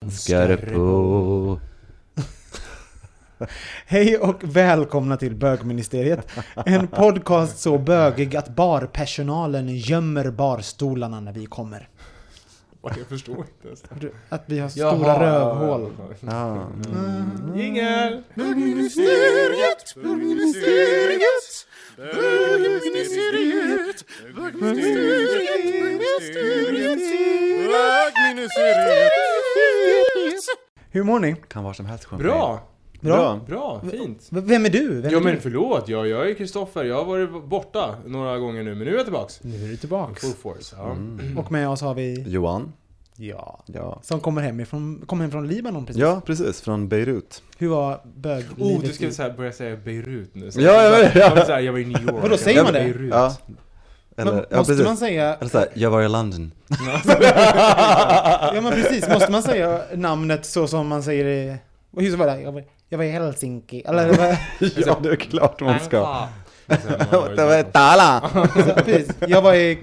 På Hej och välkomna till Bögministeriet. En podcast så bögig att barpersonalen gömmer barstolarna när vi kommer. Jag förstår inte ens. Att vi har stora rövhål. Ja. Jingel! Bögministeriet, bögministeriet, Bögministeriet, Hur mår ni? Kan vara som helst sjunga. Bra! Bra. Bra, fint. V- Vem är du? Vem Ja är men du? förlåt, jag, jag är Kristoffer. Jag har varit borta några gånger nu, men nu är jag tillbaks. Nu är du tillbaks. Full force. Ja. Och med oss har vi... Johan. Ja. Ja. Som kommer hem ifrån, kom hem från Libanon precis. Ja, precis. Från Beirut. Hur var böglivet? Oh, du ska i- så här börja säga Beirut nu. Så Ja, jag vet det. jag, var så här, jag var i New York. Vadå, säger man det? Beirut. Ja. Eller, Men ja, måste precis. man säga... Eller såhär, jag var i London. Ja men precis, måste man säga namnet så som man säger i... Hur var det? Jag var, jag var i Helsinki. Eller ja, det är klart man ska. Det var. Tala! precis. Jag var i...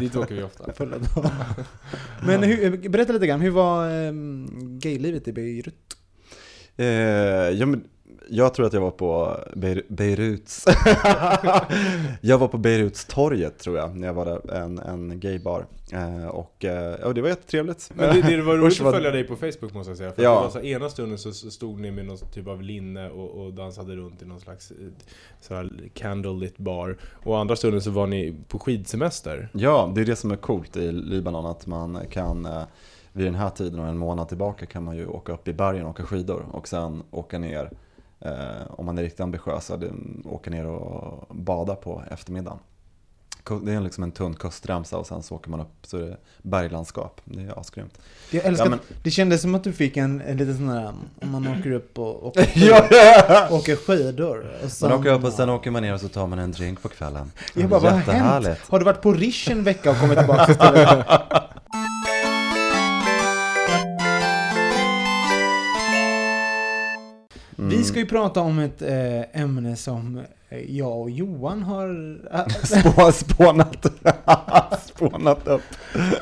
Dit åker vi ofta. Men hur, berätta lite grann, hur var um, gaylivet i Beirut? Eh, ja, men jag tror att jag var på Beir Beiruts. jag var på Beiruts torget tror jag, när jag var där, en, en gaybar. Eh, och eh, ja, det var jättetrevligt. Men det, det var roligt att följa dig på Facebook måste jag säga. För Ja. det var så här, ena stunden så stod ni med någon typ av linne och, och dansade runt i någon slags eh, så här candlelit bar. Och andra stunden så var ni på skidsemester. Ja, det är det som är coolt i Libanon, att man kan eh, vid den här tiden och en månad tillbaka kan man ju åka upp i bergen och åka skidor och sen åka ner, om man är riktigt ambitiös, åka ner och bada på eftermiddagen. Det är liksom en tunn kustremsa och sen så åker man upp så är det berglandskap. Det är asgrymt. Jag älskar, Ja, men- det kändes som att du fick en, en liten sån där, om man åker upp och, och åker skidor. Och sen, Man åker upp och sen åker man ner och så tar man en drink på kvällen. Jag bara, vad har hänt? Har du varit på Rish en vecka och kommit tillbaka till Mm. Vi ska ju prata om ett eh, ämne som eh, jag och Johan har... Spå, spånat, spånat upp.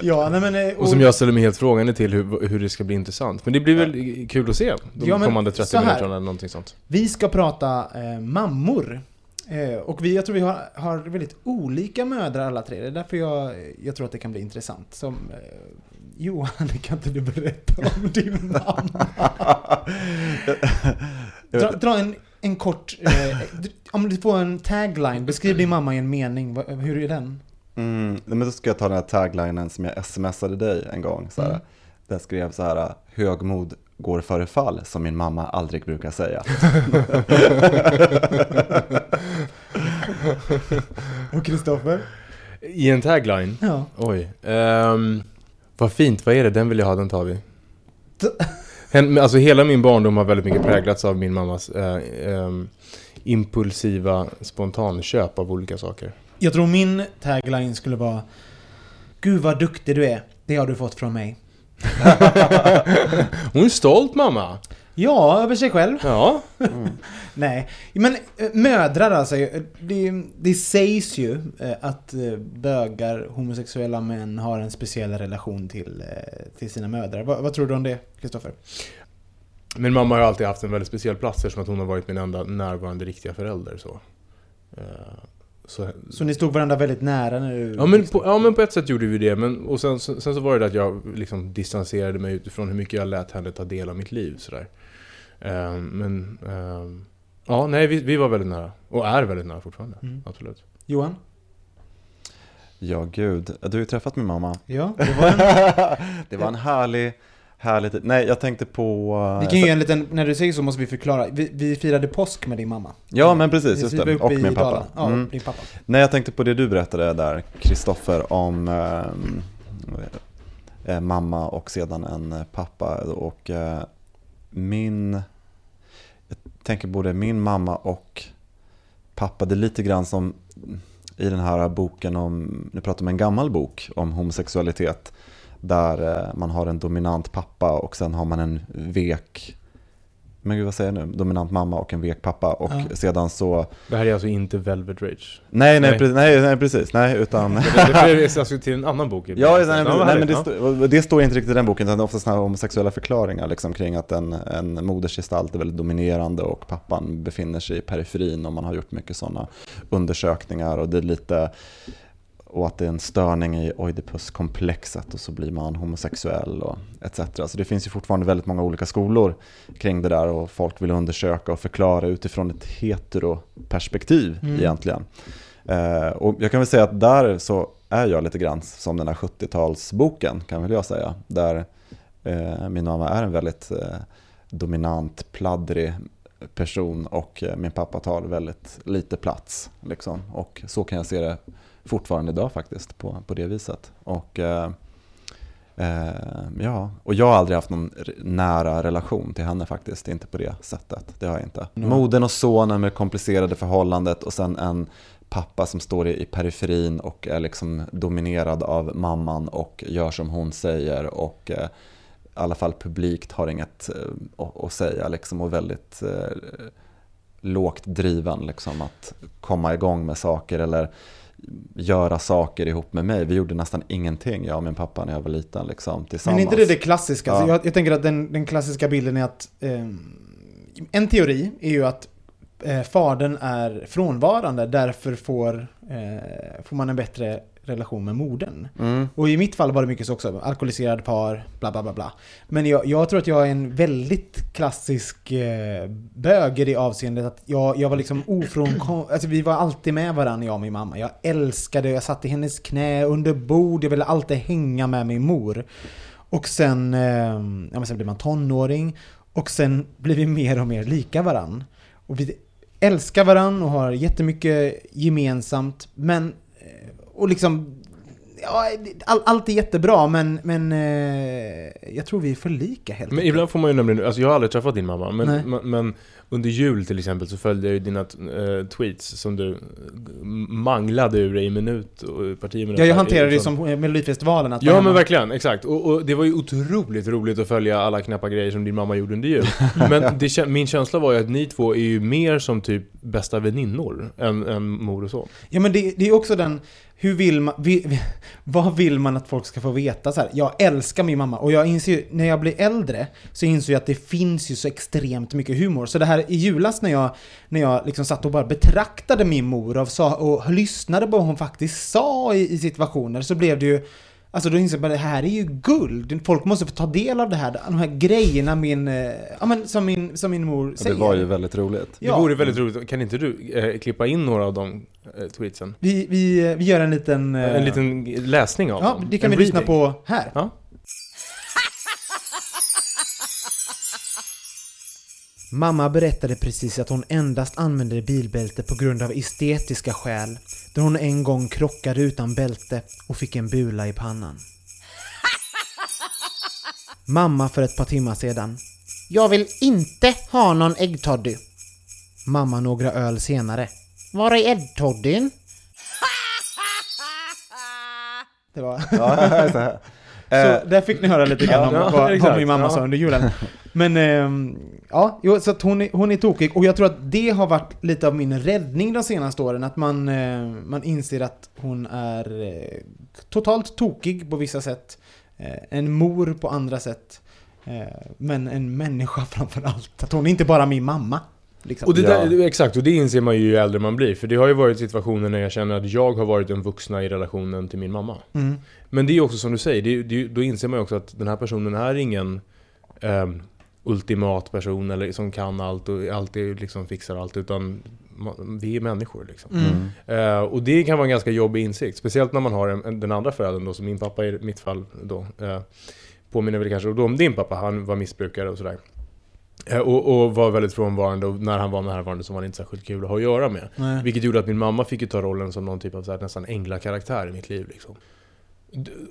ja, nej men... eh, Och som jag ställer mig helt frågande till hur, hur det ska bli intressant. Men det blir väl kul att se de Ja, kommande 30 så här. minuterna eller någonting sånt. Vi ska prata eh, mammor. Eh, och vi, jag tror vi har, har väldigt olika mödrar alla tre. Det är därför jag, jag tror att det kan bli intressant. Som, eh, Johan, kan inte du berätta om din mamma? Dra, dra en, en kort... Eh, om du får en tagline, beskriv din mamma i en mening. Hur är den? Mm, men då ska jag ta den här taglinen som jag smsade dig en gång. Så här. Mm. Där skrev så här, högmod går före fall, som min mamma aldrig brukar säga. Och Kristoffer? I en tagline? Ja. Oj. Um, vad fint, vad är det? Den vill jag ha, den tar vi. Alltså hela min barndom har väldigt mycket präglats av min mammas eh, ehm, impulsiva spontanköp av olika saker. Jag tror min tagline skulle vara Gud vad duktig du är. Det har du fått från mig. Hon är stolt mamma! Ja, över sig själv. Ja. Nej, men eh, mödrar alltså. eh, Det, det sägs ju eh, att bögar, homosexuella män har en speciell relation till, till sina mödrar. Vad, vad tror du om det, Kristoffer? Min mamma har alltid haft en väldigt speciell plats eftersom att hon har varit min enda närvarande riktiga förälder. Så, så, Så ni stod varandra väldigt nära när du... ja, men på, ja men på ett sätt gjorde vi det. Men, och sen, sen sen så var det att jag liksom distanserade mig utifrån hur mycket jag lät henne ta del av mitt liv. Sådär. Ehm, men ehm, ja, nej vi, vi var väldigt nära. Och är väldigt nära fortfarande. Mm. Absolut. Johan? Ja, gud. Du har ju träffat min mamma. Ja, det var en... det var en härlig, härlig tid. Nej, jag tänkte på... eh, Vi kan ju en liten, när du säger så måste vi förklara. Vi, vi firade påsk med din mamma. Ja, men precis, just det. Och min pappa. Ja, Mm. din pappa. Nej, jag tänkte på det du berättade där, Kristoffer, om ehm, eh, mamma och sedan en eh, pappa. Och eh, min, jag tänker både min mamma och pappa, det är lite grann som i den här boken om, nu pratar om en gammal bok om homosexualitet, där eh, man har en dominant pappa och sen har man en vek, men gud vad säger jag nu, dominant mamma och en vek pappa och Ja. sedan så Det här är alltså inte Velvet Rage. Nej, nej, Nej. Precis, nej, nej precis, nej, utan... Det är alltså till en annan bok. Ja, nej, nej, vad nej, men det, stå, det står inte riktigt i den boken, utan det är ofta sådana här homosexuella förklaringar liksom, kring att en, en modersgestalt är väldigt dominerande och pappan befinner sig i periferin och man har gjort mycket sådana undersökningar och det är lite och att det är en störning i Oidipuskomplexet och så blir man homosexuell och etc. Så det finns ju fortfarande väldigt många olika skolor kring det där och folk vill undersöka och förklara utifrån ett heteroperspektiv Mm. egentligen. Eh, och jag kan väl säga att där så är jag lite grann som den här 70-talsboken kan väl jag säga. Där eh, min mamma är en väldigt eh, dominant, pladdrig person och eh, min pappa tar väldigt lite plats. Liksom. Och så kan jag se det fortfarande idag faktiskt på, på det viset. Och, eh, eh, ja, och jag har aldrig haft någon nära relation till henne faktiskt, inte på det sättet. Det har jag inte. Mm. Modern och sonen med komplicerade förhållandet och sen en pappa som står i, periferin och är liksom dominerad av mamman och gör som hon säger och eh, alla fall publikt har inget eh, att, säga liksom och väldigt eh, lågt driven liksom att komma igång med saker eller göra saker ihop med mig. Vi gjorde nästan ingenting, jag och min pappa när jag var liten liksom tillsammans. Men är inte det det klassiska? Ja. Alltså, jag, jag tänker att den, den klassiska bilden är att ehm, en teori är ju att eh, fadern är frånvarande, därför får, eh, får man en bättre relation med modern. Mm. Och i mitt fall var det mycket så också, alkoholiserad par, bla bla bla bla. Men jag, jag tror att jag är en väldigt klassisk eh, bög i det avseendet att jag, jag var liksom ofrånkomlig, alltså vi var alltid med varandra jag och min mamma. Jag älskade, jag satt i hennes knä under bord, jag ville alltid hänga med min mor. Och sen, eh, ja men sen blir man tonåring och sen blir vi mer och mer lika varann. Och vi älskar varann och har jättemycket gemensamt, men och liksom Ja, all, allt är jättebra men, men eh, jag tror vi är för lika helt Men ibland får man ju nämligen, alltså jag har aldrig träffat din mamma, men, men, men under jul till exempel så följde jag ju dina eh, tweets som du manglade ur dig i minut och parti minut. Ja, jag hanterar det som eh, Melodifestivalen att Ja men hemma. verkligen, exakt. Och, och det var ju otroligt roligt att följa alla knäppa grejer som din mamma gjorde under jul. Men det, min känsla var ju att ni två är ju mer som typ bästa väninnor än, än mor och son. Ja men det, det är också den, hur vill man, vi, vad vill man att folk ska få veta så här? Jag älskar min mamma och jag inser ju, när jag blir äldre så inser jag att det finns ju så extremt mycket humor. Så det här i julas när jag, när jag liksom satt och bara betraktade min mor och, sa, och lyssnade på vad hon faktiskt sa i, i situationer så blev det ju Alltså då inser jag bara det här är ju guld. Folk måste få ta del av det här. De här grejerna min, eh, ja, men som, min, som min mor Ja, säger. Det var ju väldigt roligt. Ja. Det vore väldigt roligt. Kan inte du eh, klippa in några av de tweetsen? Vi, vi, vi gör en liten... eh, En liten läsning av Ja, dem. det kan En vi lyssna reading. på här. Ja. Mamma berättade precis att hon endast använder bilbälte på grund av estetiska skäl. Då hon en gång krockade utan bälte och fick en bula i pannan. Mamma för ett par timmar sedan. Jag vill inte ha någon äggtoddy. Mamma några öl senare. Var är äggtoddyn? Det var... Ja, så. Eh, Så där fick ni höra lite grann om Ja, vad, min mamma Ja. sa under julen. Men ehm, ja, så att hon, är, hon är tokig och jag tror att det har varit lite av min räddning de senaste åren. Att man, eh, man inser att hon är eh, totalt tokig på vissa sätt. Eh, en mor på andra sätt. Eh, men en människa framför allt. Att hon är inte bara min mamma. Liksom. Och det Ja. där, exakt, och det inser man ju ju äldre man blir. För det har ju varit situationer när jag känner att jag har varit den vuxna i relationen till min mamma. Mm. Men det är också som du säger, det, det, då inser man ju också att den här personen är ingen ehm, ultimat person eller som kan allt och alltid liksom fixar allt. Utan vi är människor liksom. Mm. Eh, och det kan vara en ganska jobbig insikt. Speciellt när man har en, en, den andra föräldern då, som min pappa i mitt fall då. Eh, påminner väl kanske då om din pappa, han var missbrukare och sådär. Eh, och, och var väldigt frånvarande och när han var närvarande så var det inte särskilt kul att ha att göra med. Nej. Vilket gjorde att min mamma fick ju ta rollen som någon typ av så här, nästan änglakaraktär i mitt liv. Liksom.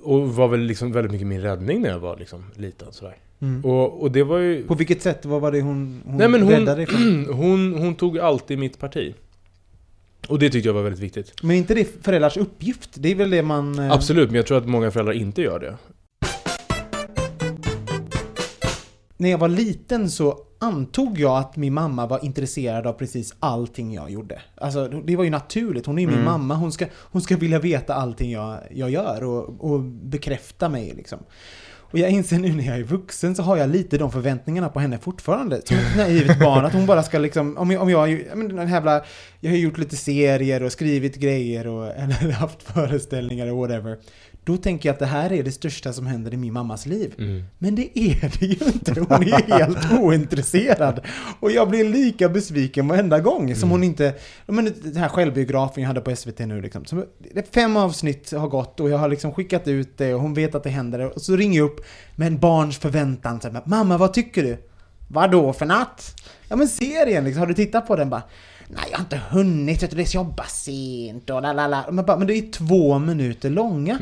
Och var väl liksom väldigt mycket min räddning när jag var liksom liten. Sådär. Mm. Och, och det var ju... På vilket sätt? Vad var det hon, hon, Nej men hon, räddade dig från? hon, hon tog alltid mitt parti. Och det tyckte jag var väldigt viktigt. Men är inte det föräldrars uppgift? Det är väl det man... eh, Absolut, men jag tror att många föräldrar inte gör det. När jag var liten så antog jag att min mamma var intresserad av precis allting jag gjorde. Alltså det var ju naturligt, hon är ju min Mm. mamma, hon ska, hon ska vilja veta allting jag, jag gör och, och bekräfta mig liksom. Och jag inser nu när jag är vuxen så har jag lite de förväntningarna på henne fortfarande. Som ett naivet barn, att hon bara ska liksom, om jag, om jag, jag, men den här jävla, jag har gjort lite serier och skrivit grejer och eller haft föreställningar och whatever. Då tänker jag att det här är det största som händer i min mammas liv. Mm. Men det är det ju inte. Hon är helt ointresserad. Och jag blir lika besviken varenda gång som hon inte... Men den här självbiografen jag hade på SVT nu liksom. Är fem avsnitt har gått och jag har liksom skickat ut det och hon vet att det händer. Och så ringer jag upp med en barns förväntan. Så här, Mamma, vad tycker du? Vadå för natt? Ja men serien liksom, har du tittat på den? Bara, Nej, jag har inte hunnit, vet du, det jobbar sent och lalala. Men, bara, men det är två minuter långa.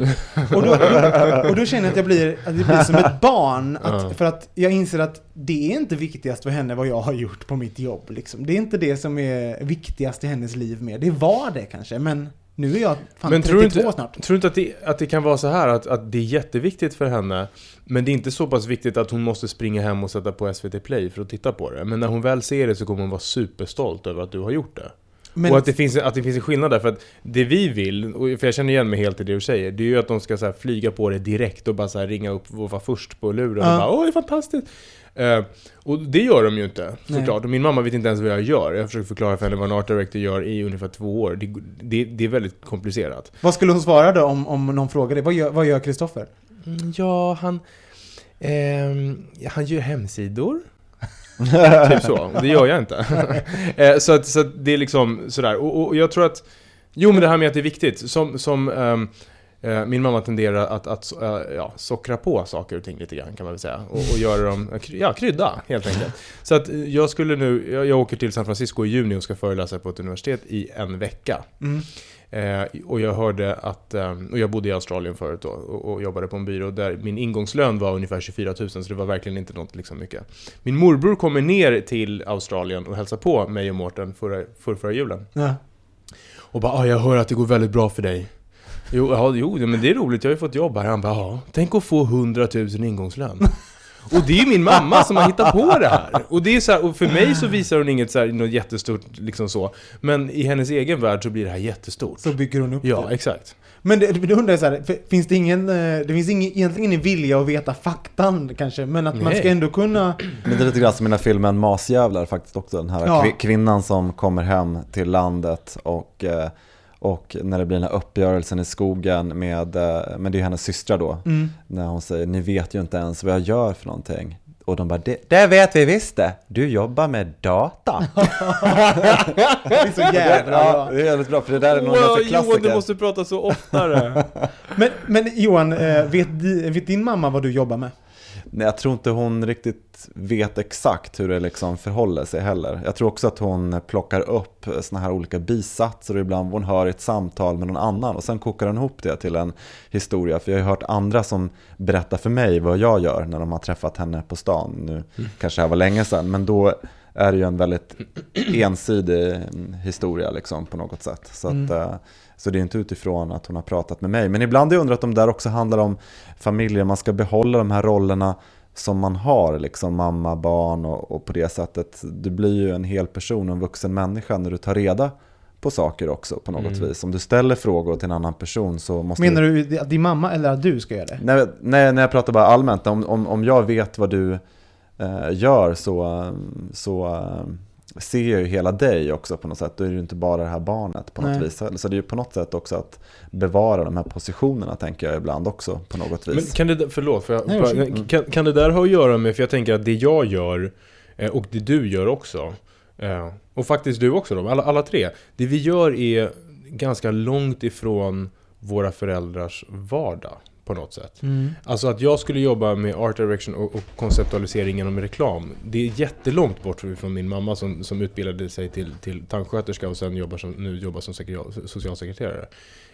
Och då, då, och då känner jag att jag blir, att jag blir som ett barn. Att. För att jag inser att det är inte viktigast för henne vad jag har gjort på mitt jobb. Liksom. Det är inte det som är viktigast i hennes liv mer. Det var det kanske, men nu är jag fan Men 32 tror inte, snart. tror du inte att, det, att det kan vara så här att, att det är jätteviktigt för henne Men det är inte så pass viktigt att hon måste springa hem och sätta på SVT Play för att titta på det Men när hon väl ser det så kommer hon vara superstolt över att du har gjort det Men, Och att det, finns, att det finns en skillnad där, för att det vi vill, och för jag känner igen mig helt i det du säger, det är ju att de ska så flyga på det direkt och bara så ringa upp och vara först på luren Ja. och bara åh det är fantastiskt! Eh, och det gör de ju inte, såklart. Och min mamma vet inte ens vad jag gör. Jag försöker förklara för henne vad en art director gör i ungefär två år. Det, det, det är väldigt komplicerat. vad skulle hon svara då om, om någon frågade? Vad gör, vad gör Kristoffer? Mm, Ja, han... ehm, han gör hemsidor. typ så. Och Det gör jag inte. Eh, så, att, så att det är liksom sådär. Och, och jag tror att... Jo, men det här med att det är viktigt. Som, som um, min mamma tenderar att, att eh, ja, sockra på saker och ting lite grann kan man väl säga. Och, och göra dem, ja, krydda helt enkelt. Så att eh, jag skulle nu, jag, jag åker till San Francisco i juni och ska föreläsa på ett universitet i en vecka. Mm. Eh, och jag hörde att, eh, och jag bodde i Australien förut då och, och jobbade på en byrå där min ingångslön var ungefär 24 000 så det var verkligen inte något liksom mycket. Min morbror kommer ner till Australien och hälsar på mig och Mårten förra, förra, förra julen. Ja. Och bara ah, jag hör att det går väldigt bra för dig. Jo, ja, jo, men det är roligt, jag har ju fått jobb här. Han bara ja, tänk att få 100 000 ingångslön. Och det är ju min mamma som har hittat på det här. Och, det är så här, och för mig så visar hon inget så här, något jättestort liksom så. Men i hennes egen värld så blir det här jättestort. Så bygger hon upp Ja, det. exakt. Men det, det undrar jag så här, finns det ingen, eh, det finns ingen, egentligen ingen vilja att veta faktan kanske, men att man Nej. ska ändå kunna... Men det är lite grann som i den här filmen Masjävlar faktiskt också. Den här Ja. kvi- kvinnan som kommer hem till landet och, eh, och när det blir den här uppgörelsen i skogen med, eh, men det är ju hennes systrar då. Mm. När hon säger, ni vet ju inte ens vad jag gör för någonting. Och de bara, det, det vet vi visst det. Du jobbar med data. Det är så jävla ja, bra. det är väldigt bra för det där är någon Wow, ganska Johan, klassiker. du måste prata så oftare. Men, men Johan, eh, vet, vet din mamma vad du jobbar med? Nej, jag tror inte hon riktigt vet exakt hur det liksom förhåller sig heller. Jag tror också att hon plockar upp såna här olika bisatser och ibland hon hör ett samtal med någon annan och sen kokar hon ihop det till en historia. För jag har ju hört andra som berättar för mig vad jag gör när de har träffat henne på stan. Nu kanske det här var länge sedan, men då är det ju en väldigt ensidig mm, historia liksom på något sätt. Så, att, Mm. Eh, så det är inte utifrån att hon har pratat med mig. Men ibland har jag undrat om det där också handlar om familjer, man ska behålla de här rollerna som man har, liksom mamma, barn och, och på det sättet. Du blir ju en hel person, en vuxen människa när du tar reda på saker också på något Mm. vis. Om du ställer frågor till en annan person så måste Menar du... du att din mamma eller att du ska göra det? Nej, nej, när jag pratar bara allmänt, om, om, om jag vet vad du eh, gör så, så, ser ju hela dig också på något sätt. Då är det ju inte bara det här barnet på något Nej. vis. Så det är ju på något sätt också att bevara de här positionerna tänker jag ibland också på något vis. Men kan det, förlåt, för jag, Nej, bara- varsågod. kan, kan det där ha att göra med, för jag tänker att det jag gör eh, och det du gör också, eh, och faktiskt du också då, alla, alla tre, det vi gör är ganska långt ifrån våra föräldrars vardag på något sätt. Mm. Alltså att jag skulle jobba med art direction och, och konceptualisering genom reklam. Det är jättelångt bort från min mamma som, som utbildade sig till, till tandsköterska och sen jobbar som, nu jobbar som sekreter- socialsekreterare.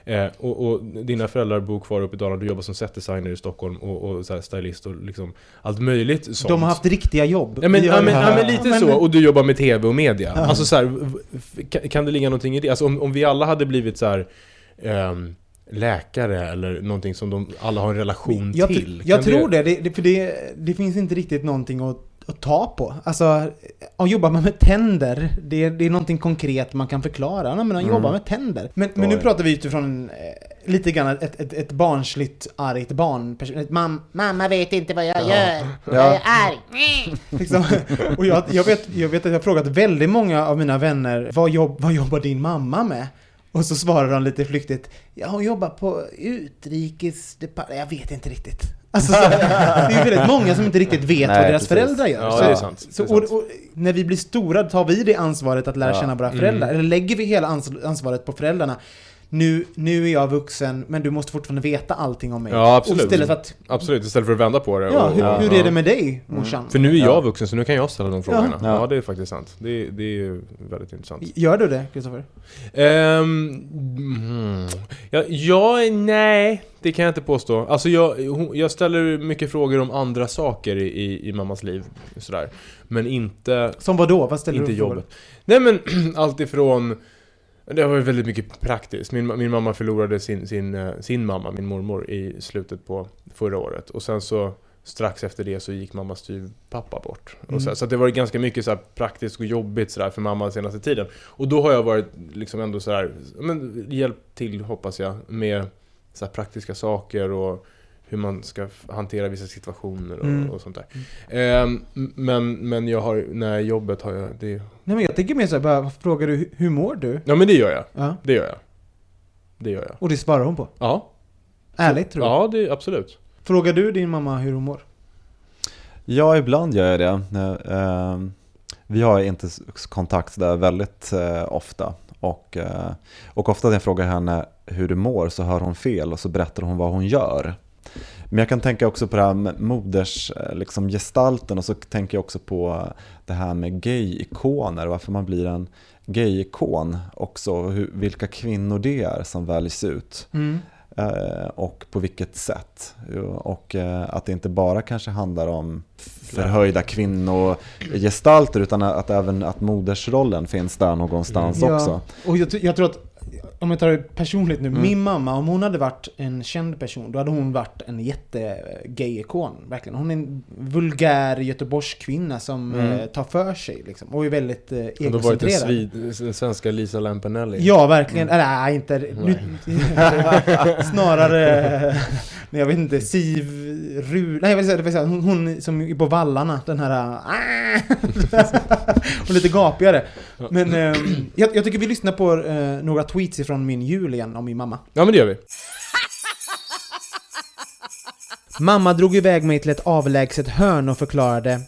Eh, och, och dina föräldrar bor kvar uppe i Dalarna, du jobbar som setdesigner i Stockholm och, och så stylist och liksom allt möjligt sånt. De har haft riktiga jobb. Ja men, ja, men, ja, men lite Men- så, och du jobbar med tv och media. Alltså så här, kan, det ligga någonting i det? Alltså om, om vi alla hade blivit så här ehm, läkare eller någonting som de alla har en relation jag, till. jag Kan tror det, det, det för det, det finns inte riktigt någonting att, att ta på. Alltså, att jobba med tänder, det, det är någonting konkret man kan förklara. Ja, men han Mm. jobbar med tänder. Men, men nu pratar vi utifrån eh, lite grann ett, ett, ett barnsligt, argt barn. Ett mam, Mamma vet inte vad jag gör. Jag Ja. är arg. liksom. Och jag, jag, vet, jag vet att jag har frågat väldigt många av mina vänner, vad, jobb, vad jobbar din mamma med? Och så svarar de lite flyktigt, ja hon jobbar på utrikesdepartementet, jag vet inte riktigt. Alltså, så, det är väldigt många som inte riktigt vet Nej, vad deras precis. föräldrar gör. Ja, så, det är sant. Så, och, och, när vi blir stora tar vi det ansvaret att lära Ja. känna våra Mm. föräldrar. Eller lägger vi hela ans- ansvaret på föräldrarna. Nu, nu är jag vuxen, men du måste fortfarande veta allting om mig. Ja, absolut. Och istället för att, Absolut, istället för att vända på det. ja, och- hur, och- hur är det med dig, morsan? För nu är jag Ja. vuxen så nu kan jag ställa de frågorna. Ja, Ja. det är faktiskt sant. Det, det är ju väldigt intressant. Gör du det, Kristoffer? Ehm, mm, ja, ja, nej, det kan jag inte påstå. Alltså jag, jag ställer mycket frågor om andra saker i, i, i mammas liv. Sådär. Men inte, Som vad då? Vad ställer inte du för frågor? jobbet. Nej men allt ifrån det varit väldigt mycket praktiskt. Min, min mamma förlorade sin, sin, eh, sin mamma, min mormor, i slutet på förra året. Och sen så strax efter det så gick mammas styvpappa bort. Mm. Så, så det varit ganska mycket så här praktiskt och jobbigt så för mamma den senaste tiden. Och då har jag varit liksom ändå så här, men hjälpt till hoppas jag med så här praktiska saker och hur man ska hantera vissa situationer och, Mm. och sånt där. Ehm, men, men jag har, nej jobbet har jag, det, Nej men jag tänker mer såhär, bara frågar du hur- mår du? ja men det gör jag. Ja. Det gör jag. Det gör jag. Och det svarar hon på? Ja. Ärligt tror jag. Ja, det absolut. Frågar du din mamma hur hon mår? Ja, ibland gör jag det. Eh, eh, Vi har inte kontakt där väldigt eh, ofta. Och, eh, och ofta när jag frågar henne hur du mår så hör hon fel och så berättar hon vad hon gör. Men jag kan tänka också på det här med moders eh, liksom gestalten och så tänker jag också på det här med gay-ikoner, varför man blir en gay-ikon också, hur, vilka kvinnor det är som väljs ut. Mm. Eh, och på vilket sätt. Och eh, att det inte bara kanske handlar om förhöjda kvinnogestalter utan att även att modersrollen finns där någonstans Ja. också. Och jag, jag tror att, om jag tar det personligt nu, Mm. min mamma, om hon hade varit en känd person, då hade hon varit en jätte-gay-ikon. Verkligen. Hon är en vulgär Göteborgskvinna som Mm. eh, tar för sig liksom, och är väldigt eh, Hon har varit den, egocentrerad. svid, svenska Lisa Lampanelli. Ja, verkligen. Eller nej, inte... Nu, snarare... Men jag vet inte, Siv Ru... Nej, jag vill säga, jag vill säga hon, hon som är på vallarna, den här... och lite gapigare. Men eh, jag, jag tycker vi lyssnar på eh, några tweets ifrån min jul igen om min mamma. Ja, men det gör vi. Mamma drog iväg mig till ett avlägset hörn och förklarade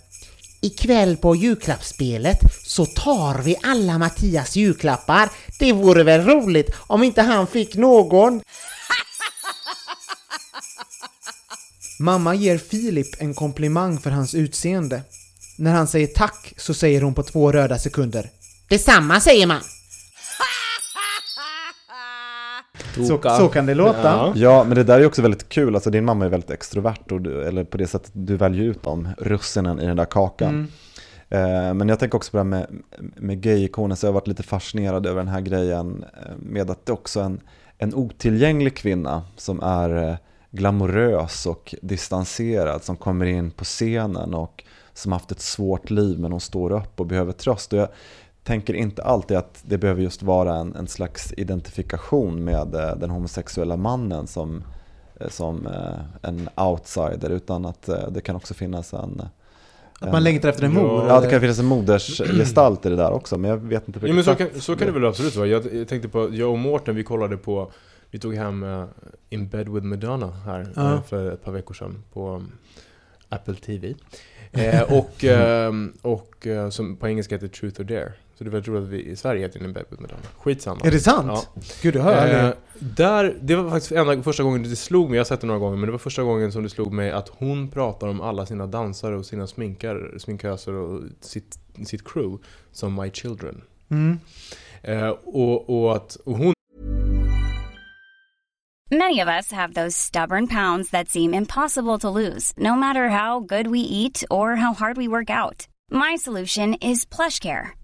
Ikväll på julklappsspelet så tar vi alla Mattias julklappar. Det vore väl roligt om inte han fick någon. Mamma ger Filip en komplimang för hans utseende. När han säger tack så säger hon på två röda sekunder. Detsamma säger man. Så, så kan det låta. Ja. Ja, men det där är också väldigt kul. Alltså din mamma är väldigt extrovert, och du, eller på det sättet du väljer ut dem, russinen i den där kakan. Mm. Eh, Men jag tänker också på det här med, med gay-ikoner, så jag har varit lite fascinerad över den här grejen eh, med att det också är en, en otillgänglig kvinna som är eh, glamorös och distanserad, som kommer in på scenen och som haft ett svårt liv men hon står upp och behöver tröst. Och jag tänker inte alltid att det behöver just vara en, en slags identifikation med eh, den homosexuella mannen som, eh, som eh, en outsider, utan att det kan också finnas en Att man längtar efter en mor? Ja, det kan finnas en modersgestalt i det där också, men jag vet inte Ja, men så kan, så kan det väl absolut vara. Jag, jag tänkte på, jag och Mårten, vi kollade på, vi tog hem uh, In Bed With Madonna här Ja. eh, för ett par veckor sedan på Apple TV. Eh, och ehm, och som på engelska heter Truth or Dare. Så det är väldigt roligt att vi i Sverige heter With Madonna. Skitsamma. Är det sant? Ja. Gud, det har jag Eh, där, det var faktiskt enda, första gången det slog mig, jag har sett det några gånger, men det var första gången som det slog mig att hon pratar om alla sina dansare och sina sminkar, sminköser och sitt, sitt crew som My Children. Mm. Eh, och, och att och hon Many of us have those stubborn pounds that seem impossible to lose, no matter how good we eat or how hard we work out. My solution is PlushCare.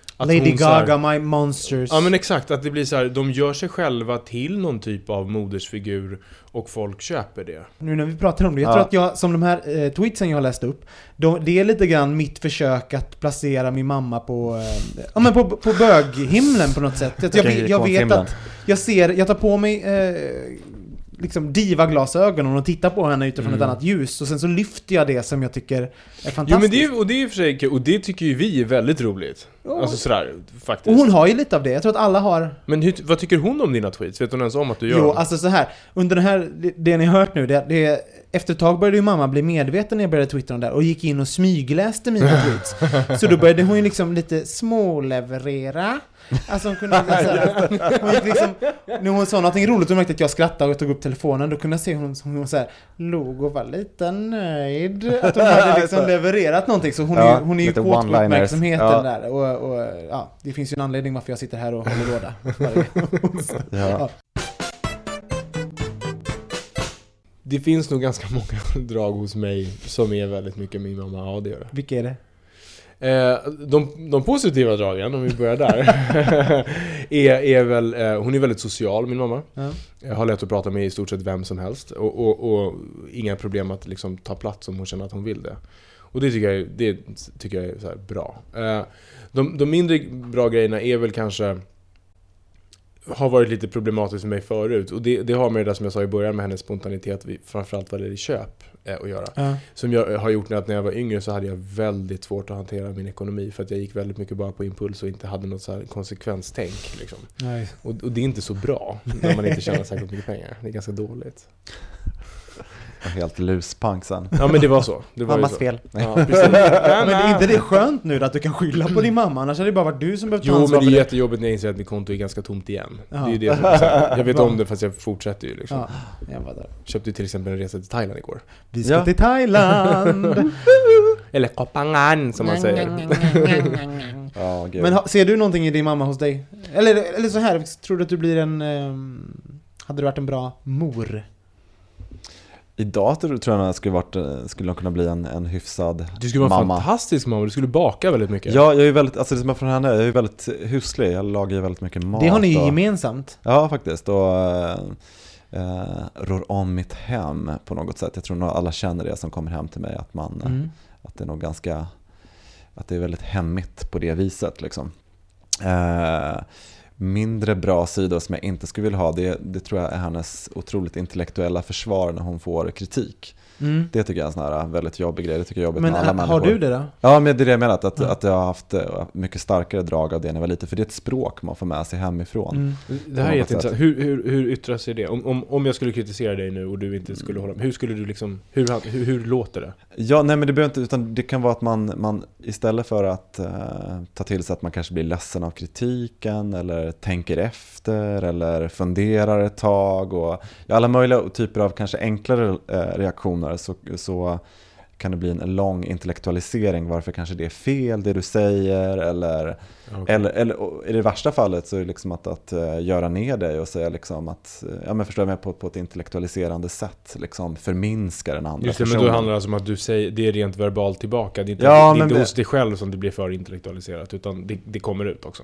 Lady så här- Gaga, My Monsters. Ja men exakt, att det blir så här, de gör sig själva till någon typ av modersfigur och folk köper det. Nu när vi pratar om det, jag Ja. tror att jag, som de här eh, tweetsen jag har läst upp, de, det är lite grann mitt försök att placera min mamma på, eh, ja men på, på böghimlen på något sätt. Jag, jag, Okej, jag vet att jag ser, jag tar på mig eh, liksom diva-glasögonen och tittar på henne utifrån ett annat ljus och sen så lyfter jag det som jag tycker är fantastiskt. Jo men det är, och det är och för sig och det tycker ju vi är väldigt roligt. Alltså sådär, faktiskt. och hon har ju lite av det, jag tror att alla har Men hur, vad tycker hon om dina tweets? Vet hon ens om att du gör Jo, dem? alltså så här. Under det här, det, det ni har hört nu, det, det, efter ett tag började ju mamma bli medveten när jag började twittra om det och gick in och smygläste mina tweets. Så då började hon ju liksom lite småleverera. Alltså hon kunde så här, hon gick liksom, när hon sa någonting roligt och märkte att jag skrattade och tog upp telefonen, då kunde jag se hon, hon så här, log och var lite nöjd. Att hon hade liksom levererat någonting, så hon, är, Ja, ju- hon är ju kåt på uppmärksamheten Ja. där. Och, och ja, det finns ju en anledning varför jag sitter här och håller låda varje onsdag. Ja. Det finns nog ganska många drag hos mig som är väldigt mycket min mamma. Ja, det gör det. Vilka är det? Eh, de, de positiva dragen, om vi börjar där, är, är väl, eh, hon är väldigt social, min mamma. Ja. Jag har lätt att prata med i stort sett vem som helst. Och, och, och inga problem att liksom ta plats om hon känner att hon vill det. Och det tycker jag, det tycker jag är bra. Eh, de, de mindre bra grejerna är väl kanske har varit lite problematiskt för mig förut. Och det, det har med det där som jag sa i början med hennes spontanitet, framförallt vad det gäller köp, eh, att göra. Ja. Som jag har gjort att när jag var yngre så hade jag väldigt svårt att hantera min ekonomi för att jag gick väldigt mycket bara på impuls och inte hade något så här konsekvenstänk. Liksom. Och, och det är inte så bra när man inte tjänar särskilt mycket pengar. Det är ganska dåligt. Var helt luspank sen. Ja men det var så. Det var Mammas så. fel. Ja, precis. Men är inte det skönt nu att du kan skylla på din mamma? Annars hade det bara varit du som behövt ta Jo men det är jättejobbigt när jag inser att mitt konto är ganska tomt igen. Ja. Det är ju det som. Jag vet om det fast jag fortsätter ju liksom. Ja, jag var där. Köpte ju till exempel en resa till Thailand igår. Vi ska Ja. till Thailand! Eller Kopangan som man säger. Men ser du någonting i din mamma hos dig? Eller, eller så här, tror du att du blir en... ehm, hade du varit en bra mor? Idag tror tror jag att jag skulle, varit, eh, skulle kunna bli en, en hyfsad Du skulle vara en mamma. fantastisk mamma, du skulle baka väldigt mycket. Ja, jag är väldigt, alltså det som är från henne, jag är väldigt huslig, jag lagar ju väldigt mycket mat Det har ni ju och, gemensamt. Ja, faktiskt. Och eh, eh, rår om mitt hem på något sätt. Jag tror nog alla känner det som kommer hem till mig, att, man, eh, Mm. att det är nog ganska att det är väldigt hemmigt på det viset. Liksom. Eh, mindre bra sidor som jag inte skulle vilja ha, det, det tror jag är hennes otroligt intellektuella försvar när hon får kritik. Mm. Det tycker jag är en sån här väldigt jobbig grej. Det tycker jag är jobbigt Men med alla ha- människor. har du det då? Ja, men det är det jag menar. Att, Ja. att jag har haft eh, mycket starkare drag av det när jag var liten. För det är ett språk man får med sig hemifrån. Mm. Det här är jätteintressant. Hur, hur, hur yttrar sig det? Om, om, om jag skulle kritisera dig nu och du inte skulle hålla med, hur skulle du liksom, hur, hur, hur låter det? Ja, nej men det behöver inte, utan det kan vara att man, man istället för att eh, ta till sig att man kanske blir ledsen av kritiken eller tänker efter eller funderar ett tag och ja, alla möjliga typer av kanske enklare eh, reaktioner så, så kan det bli en lång intellektualisering varför kanske det är fel det du säger eller, Okej. eller, eller i det värsta fallet så är det liksom att, att eh, göra ner dig och säga liksom att, eh, ja men förstår jag mig på, på ett intellektualiserande sätt, liksom förminska den andra Just det, men personen. då handlar det alltså om att du säger, det är rent verbalt tillbaka. Det är inte, Ja, det är men inte det- hos dig själv som det blir för intellektualiserat, utan det, det kommer ut också.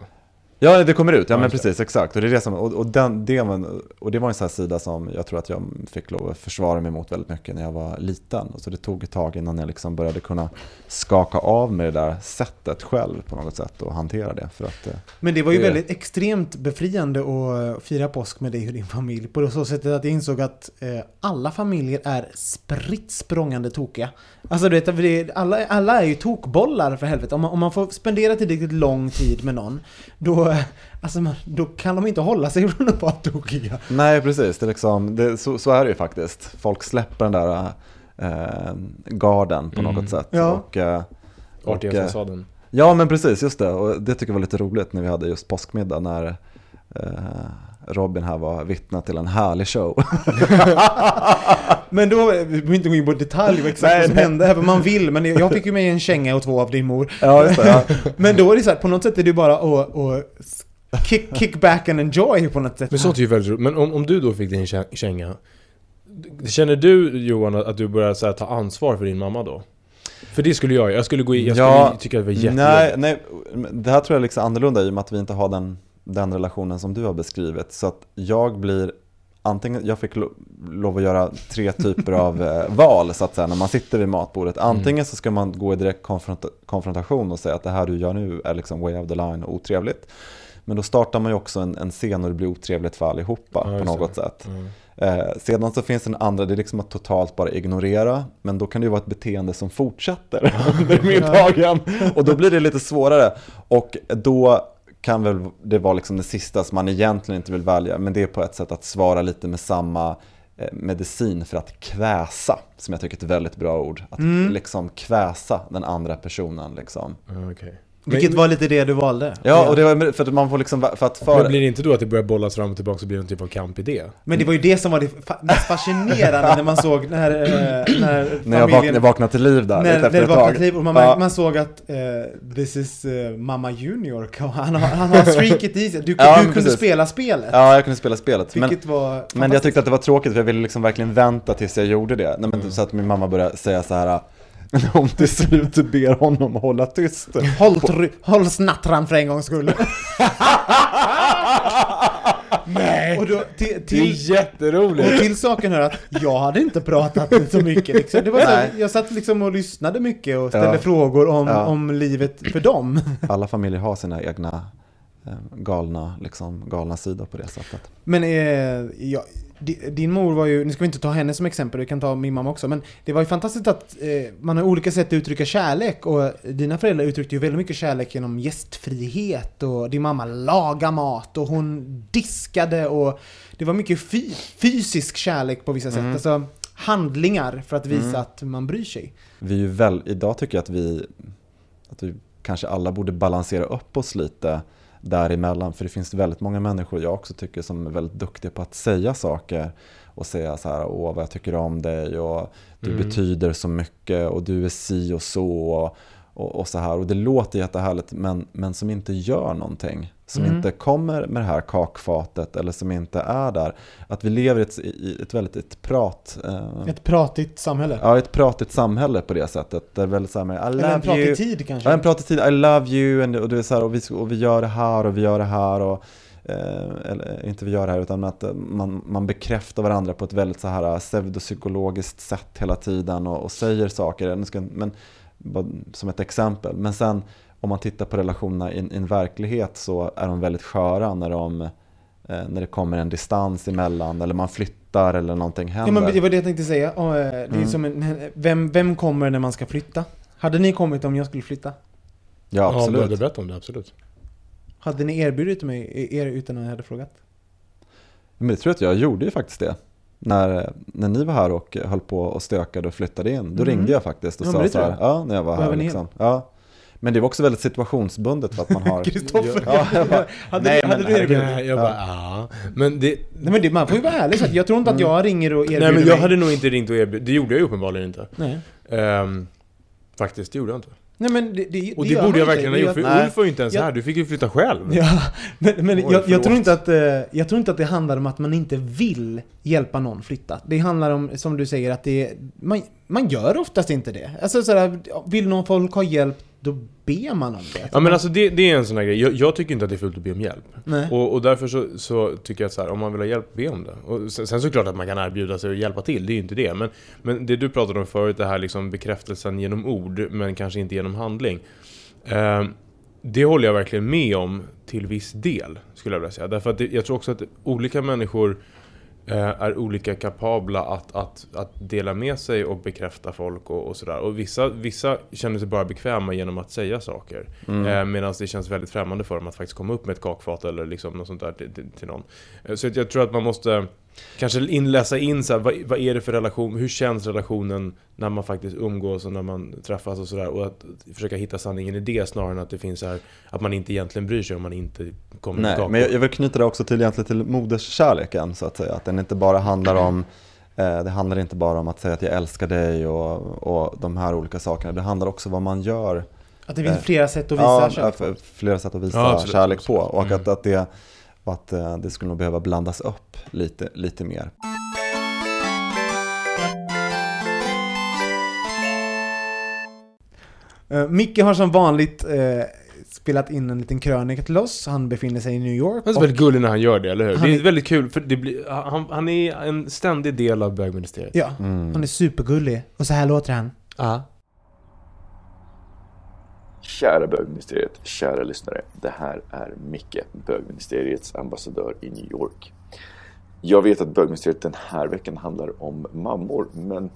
Ja, det kommer ut. Ja, men precis. Exakt. Och det, är det, som, och, och, den, det, var- och det var en sån här sida som jag tror att jag fick lov att försvara mig mot väldigt mycket när jag var liten. Och så det tog ett tag innan jag liksom började kunna skaka av mig det där sättet själv på något sätt och hantera det. För att, eh, Men det var ju Det- väldigt extremt befriande att eh, fira påsk med dig och din familj. På så sättet att jag insåg att eh, alla familjer är spritt språngande tokiga. Alltså du vet, alla, alla är ju tokbollar för helvete. Om man, om man får spendera tillräckligt lång tid med någon, då, eh, alltså, man, då kan de inte hålla sig från att vara tokiga. nej, precis. Det är liksom, det, så, så är det ju faktiskt. Folk släpper den där eh, garden på Mm. något sätt. Ja. Och, eh, och, Artiga eh, fasaden. Ja men precis, just det. Och det tycker jag var lite roligt när vi hade just påskmiddag när eh, Robin här var vittne till en härlig show. Men då, vi behöver inte gå in på detalj vad exakt Nej, vad som nej. hände här, för man vill. Men jag fick ju med en känga och två av din mor. ja, just det. Ja. Men då är det så här, på något sätt är det bara att, att kick, kick back and enjoy på något sätt. Men sånt är ju väldigt roligt. Men om, om du då fick din kä- känga, känner du Johan att du börjar så här, ta ansvar för din mamma då? För det skulle jag Jag skulle gå in, jag skulle Ja, tycka att det var Nej, jättejobbigt. nej, men det här tror jag är liksom annorlunda i och med att vi inte har den, den relationen som du har beskrivit. Så att jag blir, antingen, jag fick lo, lov att göra tre typer av eh, val så att säga när man sitter vid matbordet. Antingen så ska man gå i direkt konfronta, konfrontation och säga att det här du gör nu är liksom way of the line och otrevligt. Men då startar man ju också en, en scen och det blir otrevligt för allihopa Ja, på något sätt. Mm. Eh, sedan så finns det en andra, det är liksom att totalt bara ignorera, men då kan det ju vara ett beteende som fortsätter under middagen. Och då blir det lite svårare. Och då kan väl det vara liksom det sista som man egentligen inte vill välja, men det är på ett sätt att svara lite med samma eh, medicin för att kväsa, som jag tycker är ett väldigt bra ord. Att liksom kväsa den andra personen liksom. Ja, okej. Vilket var lite det du valde. Ja, och det var för att man får liksom, för att Men för... blir det inte då att det börjar bollas fram och tillbaka och blir en typ av kampidé? Men det var ju det som var det fa- mest fascinerande när man såg när, eh, när När jag vaknade, familjen... vaknade till liv där, när, när efter det ett vaknade till liv och man, Ja. man såg att eh, this is eh, Mamma Junior, han har, han har streaket i sig. Du, Ja, du men kunde precis. spela spelet. Ja, jag kunde spela spelet. Men, Vilket var men jag tyckte att det var tråkigt för jag ville liksom verkligen vänta tills jag gjorde det. Nej, men Så att min mamma började säga så här. När hon till slut ber honom att hålla tyst. Håll, try- håll snattran för en gångs skull. Nej! Och då, till, Det är till, jätteroligt! och till saken hör att jag hade inte pratat så mycket liksom. det var så här. Jag satt liksom och lyssnade mycket och ställde Ja. frågor om, Ja. om livet för dem. Alla familjer har sina egna eh, galna, liksom, galna sidor på det sättet. Men eh, ja, di- din mor var ju, nu ska vi inte ta henne som exempel, vi kan ta min mamma också, men det var ju fantastiskt att eh, man har olika sätt att uttrycka kärlek och dina föräldrar uttryckte ju väldigt mycket kärlek genom gästfrihet och din mamma laga mat och hon diskade och det var mycket fy, fysisk kärlek på vissa sätt, alltså handlingar för att visa att man bryr sig. Vi är ju väl, idag tycker jag att vi, att vi kanske alla borde balansera upp oss lite däremellan. För det finns väldigt många människor, jag också tycker, som är väldigt duktiga på att säga saker. Och säga så här, åh vad jag tycker om dig och du Mm. betyder så mycket och du är si och så. Och, och, så här. Och det låter jättehärligt men, men som inte gör någonting. Som Mm. inte kommer med det här kakfatet eller som inte är där. Att vi lever i ett, i ett väldigt ett prat. Eh, Ett pratigt samhälle. Ja, ett pratigt samhälle på det sättet. Det är väldigt så här med I Eller en love pratig you. tid kanske. Ja, en pratig tid. I love you. And, och, du är så här, och, vi, och vi gör det här och vi gör det här. Och, eh, eller inte vi gör det här utan att eh, man, man bekräftar varandra på ett väldigt så här pseudopsykologiskt sätt hela tiden och, och säger saker. Men, som ett exempel. Men sen om man tittar på relationerna i, i en verklighet så är de väldigt sköra när, de, eh, när det kommer en distans emellan eller man flyttar eller någonting händer. Ja, men det var det jag tänkte säga. Eh, det är Mm. som en, vem, vem kommer när man ska flytta? Hade ni kommit om jag skulle flytta? ja, Ja, du absolut. berättat om det, absolut. Hade ni erbjudit mig er utan att jag hade frågat? Men det tror jag att jag gjorde ju faktiskt det. När, när ni var här och höll på och stökade och flyttade in, då Mm. ringde jag faktiskt och Ja, sa så här, ja, när jag var här liksom. Ja. Men det var också väldigt situationsbundet för att man har... Kristoffer, Ja, jag bara, hade, nej, hade men du erbjudit? Jag bara, ja. Men det... Nej men det, man får ju vara ärlig så att jag tror inte att jag ringer och erbjuder Nej men jag mig. hade nog inte ringt och erbjudit, det gjorde jag ju uppenbarligen inte. Nej. Ehm, faktiskt, det gjorde jag inte. Nej men det, det, Och det, gör borde jag verkligen ha gjort, för Det- Ulf var ju inte ens jag- här, du fick ju flytta själv. Ja, men, men Oj, jag, jag, tror inte att, eh, jag tror inte att det handlar om att man inte vill hjälpa någon flytta. Det handlar om, som du säger, att det man, man gör oftast inte det. Alltså sådär, vill någon folk ha hjälp, då ber man om det. Ja men alltså det, det är en sån här grej, jag, jag tycker inte att det är fult att be om hjälp. Och, och därför så, så tycker jag att så här, om man vill ha hjälp, be om det. Och sen, sen såklart att man kan erbjuda sig att hjälpa till, det är ju inte det. Men, men det du pratade om förut, det här liksom bekräftelsen genom ord, men kanske inte genom handling. Eh, det håller jag verkligen med om till viss del, skulle jag vilja säga. Därför att det, jag tror också att olika människor är olika kapabla att, att, att dela med sig och bekräfta folk och, och sådär. Och vissa, vissa känner sig bara bekväma genom att säga saker. Eh, Medan det känns väldigt främmande för dem att faktiskt komma upp med ett kakfat eller liksom något sånt där till, till, till någon. Eh, så jag tror att man måste kanske in, läsa in så här, vad, vad är det för relation, hur känns relationen när man faktiskt umgås och när man träffas och sådär. Och att försöka hitta sanningen i det snarare än att det finns så här, att man inte egentligen bryr sig om man inte kommer Nej, kakor. men jag, jag vill knyta det också till, egentligen till moderskärleken så att säga. Att den inte bara handlar om eh, det handlar inte bara om att säga att jag älskar dig och, och de här olika sakerna. Det handlar också om vad man gör. Att det finns Eh, flera sätt att visa ja, kärlek. flera sätt att visa Ja, absolut, kärlek på. Och Mm. att, att, det, och att eh, det skulle nog behöva blandas upp lite, lite mer. Uh, Micke har som vanligt eh, spelat in en liten krönika till oss. Han befinner sig i New York. Han är väldigt gullig när han gör det, eller hur? Han det är är- väldigt kul, för det blir, han, han är en ständig del av bögministeriet. Ja, Mm. han är supergullig. Och så här låter han. Ja. Kära bögministeriet, kära lyssnare. Det här är Micke, bögministeriets ambassadör i New York. Jag vet att bögministeriet den här veckan handlar om mammor, men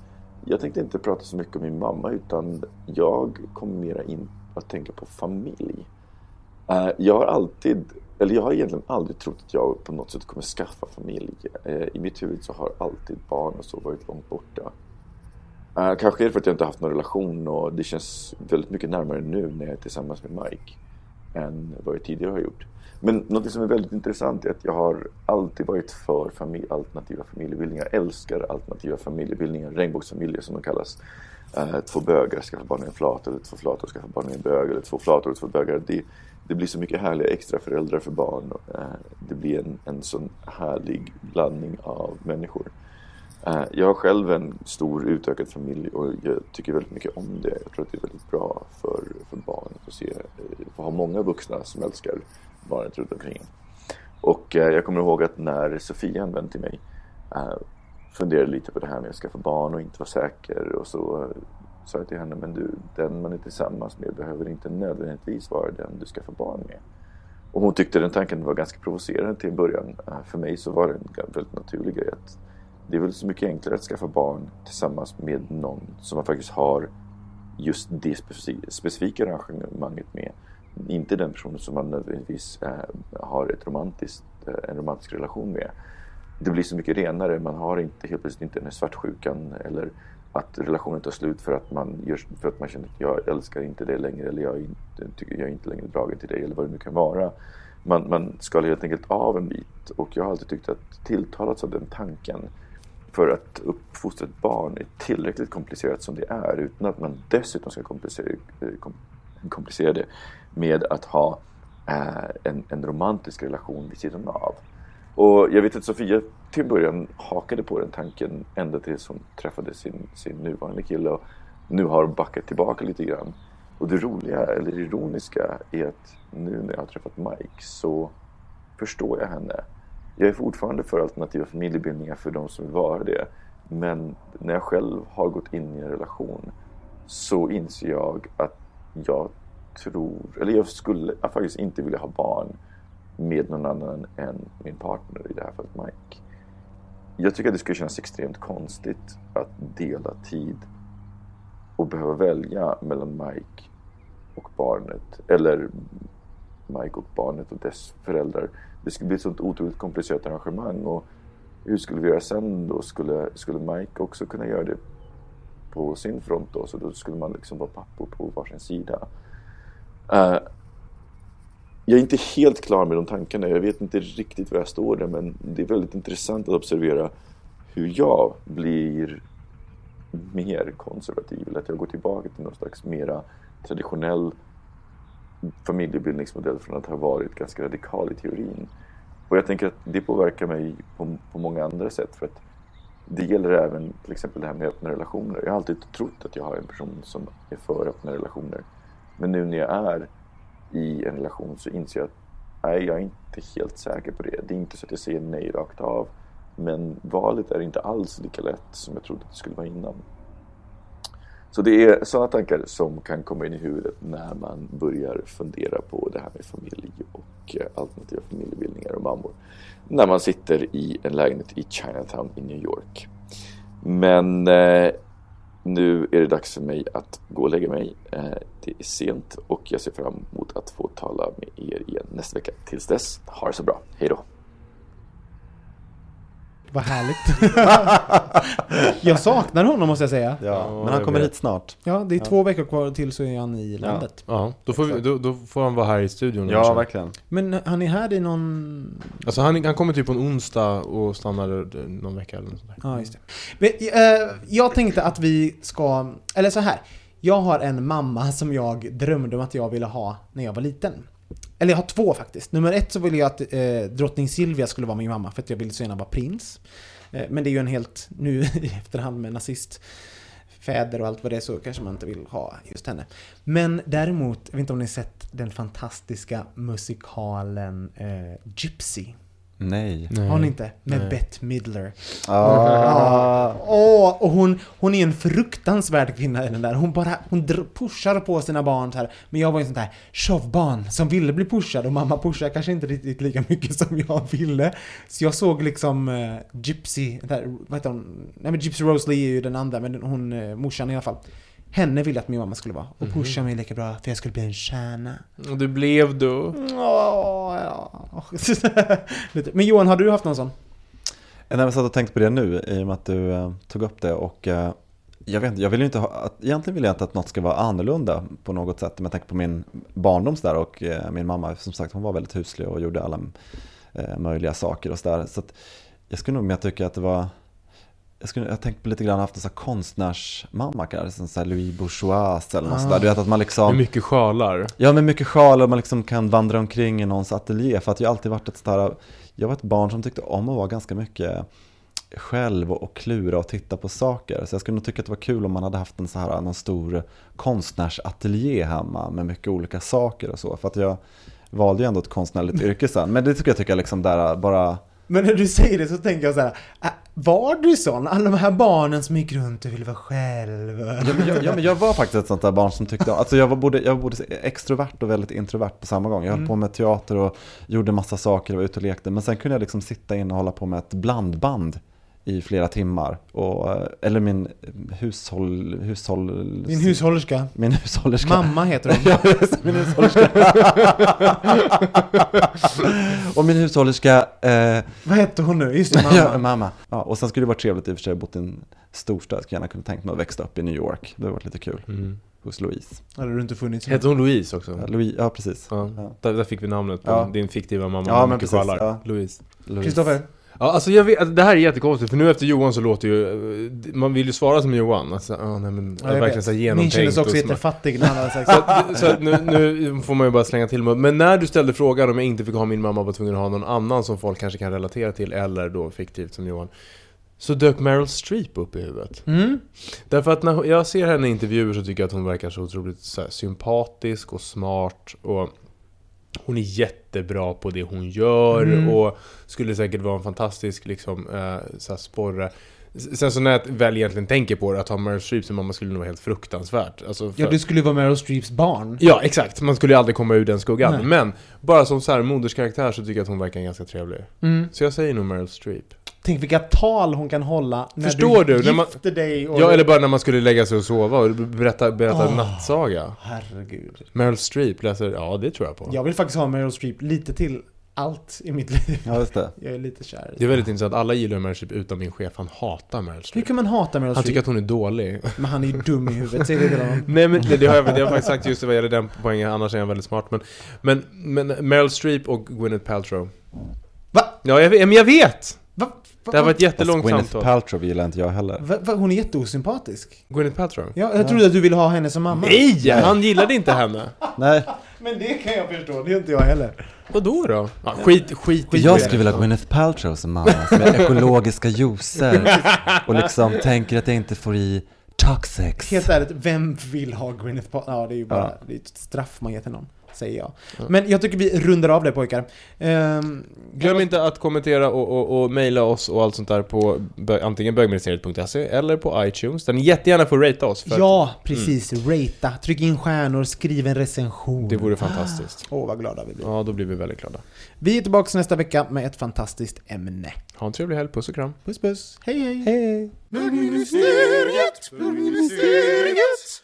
jag tänkte inte prata så mycket om min mamma utan jag kommer mera in att tänka på familj. Eh, jag har alltid, eller jag har egentligen aldrig trott att jag på något sätt kommer skaffa familj. Eh, I mitt huvud så har alltid barn och så varit långt borta. Uh, kanske är det för att jag inte haft någon relation och det känns väldigt mycket närmare nu när jag är tillsammans med Mike än vad jag tidigare har gjort. Men något som är väldigt intressant är att jag har alltid varit för familj, alternativa familjebildningar. Jag älskar alternativa familjebildningar, regnbågsfamiljer som de kallas. Uh, två bögar skaffar barn med en flata, eller två flator skaffar barn med en bög, eller två flator och två bögar. Det, det blir så mycket härliga extra föräldrar för barn. Uh, det blir en, en sån härlig blandning av människor. Eh, jag har själv en stor utökad familj och jag tycker väldigt mycket om det. Jag tror att det är väldigt bra för, för barn att se, eh, få ha många vuxna som älskar barnet runt omkring. Och eh, jag kommer ihåg att när Sofia en vän till mig funderade lite på det här med att skaffa barn och inte vara säker och så sa jag till henne, men du, den man är tillsammans med behöver inte nödvändigtvis vara den du skaffar barn med. Och hon tyckte den tanken var ganska provocerande till en början. För mig så var det en väldigt naturlig grej att det är väl så mycket enklare att skaffa barn tillsammans med någon som man faktiskt har just det specifika arrangemanget med. Inte den personen som man nödvändigtvis eh, har ett romantiskt, eh, en romantisk relation med. Det blir så mycket renare. Man har inte helt plötsligt inte den här svartsjukan eller att relationen tar slut för att man, gör, för att man känner att jag älskar inte det längre eller jag är inte, tycker jag är inte längre dragen till dig eller vad det nu kan vara. Man, man skalar helt enkelt av en bit och jag har alltid tyckt att tilltalats av den tanken för att uppfostra ett barn är tillräckligt komplicerat som det är utan att man dessutom ska komplicera, eh, komplicera det med att ha eh, en, en romantisk relation vid sidan av. Och jag vet att Sofia till en början hakade på den tanken ända tills hon träffade sin, sin nuvarande kille och nu har hon backat tillbaka lite grann. Och det roliga, eller ironiska, är att nu när jag har träffat Mike så förstår jag henne. Jag är fortfarande för alternativa familjebildningar för de som vill vara det. Men när jag själv har gått in i en relation så inser jag att jag tror, eller jag skulle jag faktiskt inte vilja ha barn med någon annan än min partner, i det här fallet Mike. Jag tycker att det skulle kännas extremt konstigt att dela tid och behöva välja mellan Mike och barnet, eller Mike och barnet och dess föräldrar. Det skulle bli ett sånt otroligt komplicerat arrangemang och hur skulle vi göra sen då? Skulle, skulle Mike också kunna göra det på sin front då? Så då skulle man liksom vara pappor på varsin sida. Uh, jag är inte helt klar med de tankarna. Jag vet inte riktigt var jag står där men det är väldigt intressant att observera hur jag blir mer konservativ. Eller att jag går tillbaka till någon slags mera traditionell familjebildningsmodell från att ha varit ganska radikal i teorin. Och jag tänker att det påverkar mig på, på många andra sätt. För att det gäller även till exempel det här med öppna relationer. Jag har alltid trott att jag har en person som är för öppna relationer. Men nu när jag är i en relation så inser jag att nej, jag är inte helt säker på det. Det är inte så att jag säger nej rakt av. Men valet är inte alls lika lätt som jag trodde att det skulle vara innan. Så det är sådana tankar som kan komma in i huvudet när man börjar fundera på det här med familj och eh, alternativa familjebildningar och mammor. När man sitter i en lägenhet i Chinatown i New York. Men eh, nu är det dags för mig att gå och lägga mig. Eh, det är sent och jag ser fram emot att få tala med er igen nästa vecka. Tills dess, ha det så bra. Hej då! Vad härligt. jag saknar honom måste jag säga. Ja, men han kommer hit snart. Ja, det är Ja. två veckor kvar till så är han i landet. Ja, då får, vi, då, då får han vara här i studion. Ja, också. verkligen. Men han är här i någon... Alltså han, han kommer typ på en onsdag och stannar någon vecka eller något sånt där. Ja, just det. Men, eh, jag tänkte att vi ska... Eller så här. Jag har en mamma som jag drömde om att jag ville ha när jag var liten. Eller jag har två faktiskt. Nummer ett så ville jag att eh, drottning Silvia skulle vara min mamma för att jag ville så gärna vara prins. Eh, men det är ju en helt, nu i efterhand med nazistfäder och allt vad det är så kanske man inte vill ha just henne. Men däremot, jag vet inte om ni sett den fantastiska musikalen eh, Gypsy? Nej. Har ni inte? Med Nej. Bette Midler. Ah. Åh, och hon, hon är en fruktansvärd kvinna i den där. Hon bara, hon pushar på sina barn så här. Men jag var ju en sån där tjovbarn som ville bli pushad och mamma pushar kanske inte riktigt lika mycket som jag ville. Så jag såg liksom uh, Gypsy, där, vad heter hon? Nej men Gypsy Rose Lee är ju den andra, men hon, uh, morsan i alla fall. Henne ville jag att min mamma skulle vara. Och pusha mig lika bra för jag skulle bli en stjärna. Och du blev du. Åh, ja. Men Johan, har du haft någon sån? Jag har satt och tänkt på det nu i och med att du eh, tog upp det och eh, jag vet inte, jag vill ju inte ha, att, egentligen vill jag inte att något ska vara annorlunda på något sätt. Men jag tänker på min barndoms där och eh, min mamma, som sagt hon var väldigt huslig och gjorde alla eh, möjliga saker och sådär. Så att jag skulle nog mer tycka att det var jag, skulle, jag tänkte på lite grann haft en sån här konstnärsmamma kanske, som Louis Bourgeois eller något Ah. sådär. Du vet att man liksom Med mycket sjalar. Ja, med mycket sjal och man liksom kan vandra omkring i någons ateljé. För att jag har alltid varit ett sådär, jag var ett barn som tyckte om att vara ganska mycket själv och klura och titta på saker. Så jag skulle nog tycka att det var kul om man hade haft en så här, någon stor konstnärsateljé hemma med mycket olika saker och så. För att jag valde ju ändå ett konstnärligt yrke sen. Men det tycker jag tycker liksom där bara Men när du säger det så tänker jag så här. Var du sån? Alla de här barnen som gick runt och ville vara själv. Ja men, jag, ja, men jag var faktiskt ett sånt där barn som tyckte, alltså jag var både, jag var både extrovert och väldigt introvert på samma gång. Jag höll Mm. på med teater och gjorde massa saker och var ute och lekte. Men sen kunde jag liksom sitta in och hålla på med ett blandband i flera timmar. Och, eh, eller min hushåll, hushåll... Min hushållerska. Min hushållerska. Mamma heter hon. Ja, min hushållerska. och min hushållerska... Eh, Vad hette hon nu? Just det, mamma. Ja, mamma. Ja, och sen skulle det vara trevligt i och för sig, bott i en storstad. Jag skulle gärna kunna tänkt mig att växa upp i New York. Det hade varit lite kul. Mm. Hos Louise. Hade du inte funnits Hette hon Louise också? Ja, Louise, ja precis. Ja, Ja. Där, där fick vi namnet på Ja. din fiktiva mamma Ja, men precis, sjalar. ja. Louise. Louise. Kristoffer? Ja, alltså jag vet, det här är jättekonstigt för nu efter Johan så låter ju, eh, man vill ju svara som Johan. Alltså, ja, nej, men, Ja, verkligen vet. så här Min genomtänkt. kändes också jättefattig när han hade sagt Så, så att nu, nu får man ju bara slänga till mig. Men när du ställde frågan om jag inte fick ha min mamma var tvungen att ha någon annan som folk kanske kan relatera till, eller då fiktivt som Johan. Så dök Meryl Streep upp i huvudet. Mm. Därför att när jag ser henne i intervjuer så tycker jag att hon verkar så otroligt så här, sympatisk och smart och hon är jättebra på det hon gör Mm. och skulle säkert vara en fantastisk liksom, eh, så sporre. Sen så när jag väl egentligen tänker på det, att ha Meryl Streep som mamma skulle nog vara helt fruktansvärt. Alltså för, Ja, du skulle vara Meryl Streeps barn. ja, exakt. Man skulle ju aldrig komma ur den skuggan. Nej. Men bara som så här moderskaraktär så tycker jag att hon verkar ganska trevlig. Mm. Så jag säger nog Meryl Streep. Tänk vilka tal hon kan hålla när Förstår du, du? När man- dig och... Ja, eller bara när man skulle lägga sig och sova och berätta, berätta Åh. nattsaga. Herregud. Meryl Streep läser, ja det tror jag på. Jag vill faktiskt ha Meryl Streep lite till allt i mitt liv. Ja, just det. Jag är lite kär Det är väldigt intressant, alla gillar Meryl Streep utom min chef, han hatar Meryl Hur Streep. kan man hata Meryl Han Streep? tycker att hon är dålig. Men han är ju dum i huvudet, säg det till honom. Nej men det, det har jag, det har jag faktiskt sagt just vad gäller den poängen, annars är han väldigt smart. Men, men, men Meryl Streep och Gwyneth Paltrow. Va? Ja, jag men jag vet! Va? Det här var ett Fast jättelångt Gwyneth samtal. Paltrow gillar inte jag heller. Va, va, hon är jätteosympatisk. Gwyneth Paltrow? Ja, jag trodde att du ville ha henne som mamma. Nej! Han gillade inte henne. Nej, Men det kan jag förstå, det är inte jag heller. Vadå då? Ja, skit, skit i jag skulle vilja ha Gwyneth Paltrow som mamma, som är ekologiska juicer och liksom tänker att jag inte får i toxics. Helt ärligt, vem vill ha Gwyneth Paltrow? Ja, det är ju bara Ja. det är ett straff man ger till någon, säger jag. Men jag tycker vi rundar av det pojkar. Ehm, Glöm inte att kommentera och, och, och mejla oss och allt sånt där på antingen bögministeriet.se eller på iTunes. Där ni jättegärna får ratea oss. För Ja, precis. Rata, tryck in stjärnor, skriv en recension. att det vore fantastiskt. Åh, vad glada vi blir. Ja, då blir vi väldigt glada. Vi är tillbaka nästa vecka med ett fantastiskt ämne. Ha en trevlig helg, puss och kram. Puss puss, hej hej! hej. Bögministeriet, bögministeriet,